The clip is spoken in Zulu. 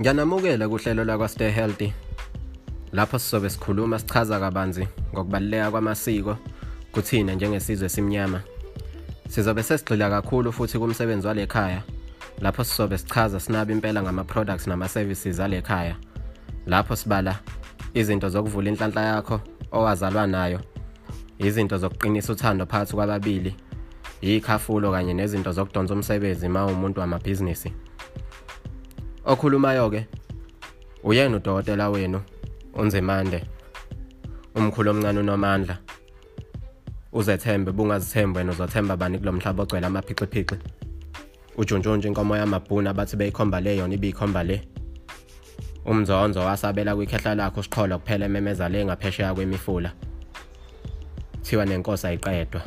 Ngiyanamukela kuhlelo lakwa Stay Healthy. Lapho sizobe sikhuluma sichaza kabanzi ngokubaluleka kwamasiko kuthina njengesizwe simnyama. Sizobe sesigxila kakhulu futhi kumsebenzi walekhaya lapho sizobe sichaza sinaba impela ngama products nama services alekhaya. Lapho sibala izinto zokuvula inhlanhla yakho owazalwa nayo. Izinto zokuqinisa uthando phakathi kwababili. Ikhafulo kanye nezinto zokudonsa umsebenzi ma umuntu wamabhizinisi. Okhulumayo ke uyena udokotela wenu unzimande umkhulu omncane unomandla. Uzethembe bungazithembe wena uzothemba bani kulomhlaba ogcwele amaphixiphiqi ujunjunju inkomo yamabhuna bathi beyikhomba le yona ibiyikhomba le. Umzonzo wasabela kwikhehla lakho siqholo kuphela ememeza le ngaphesheya kwemifula. Thiwa nenkosi ayiqedwa.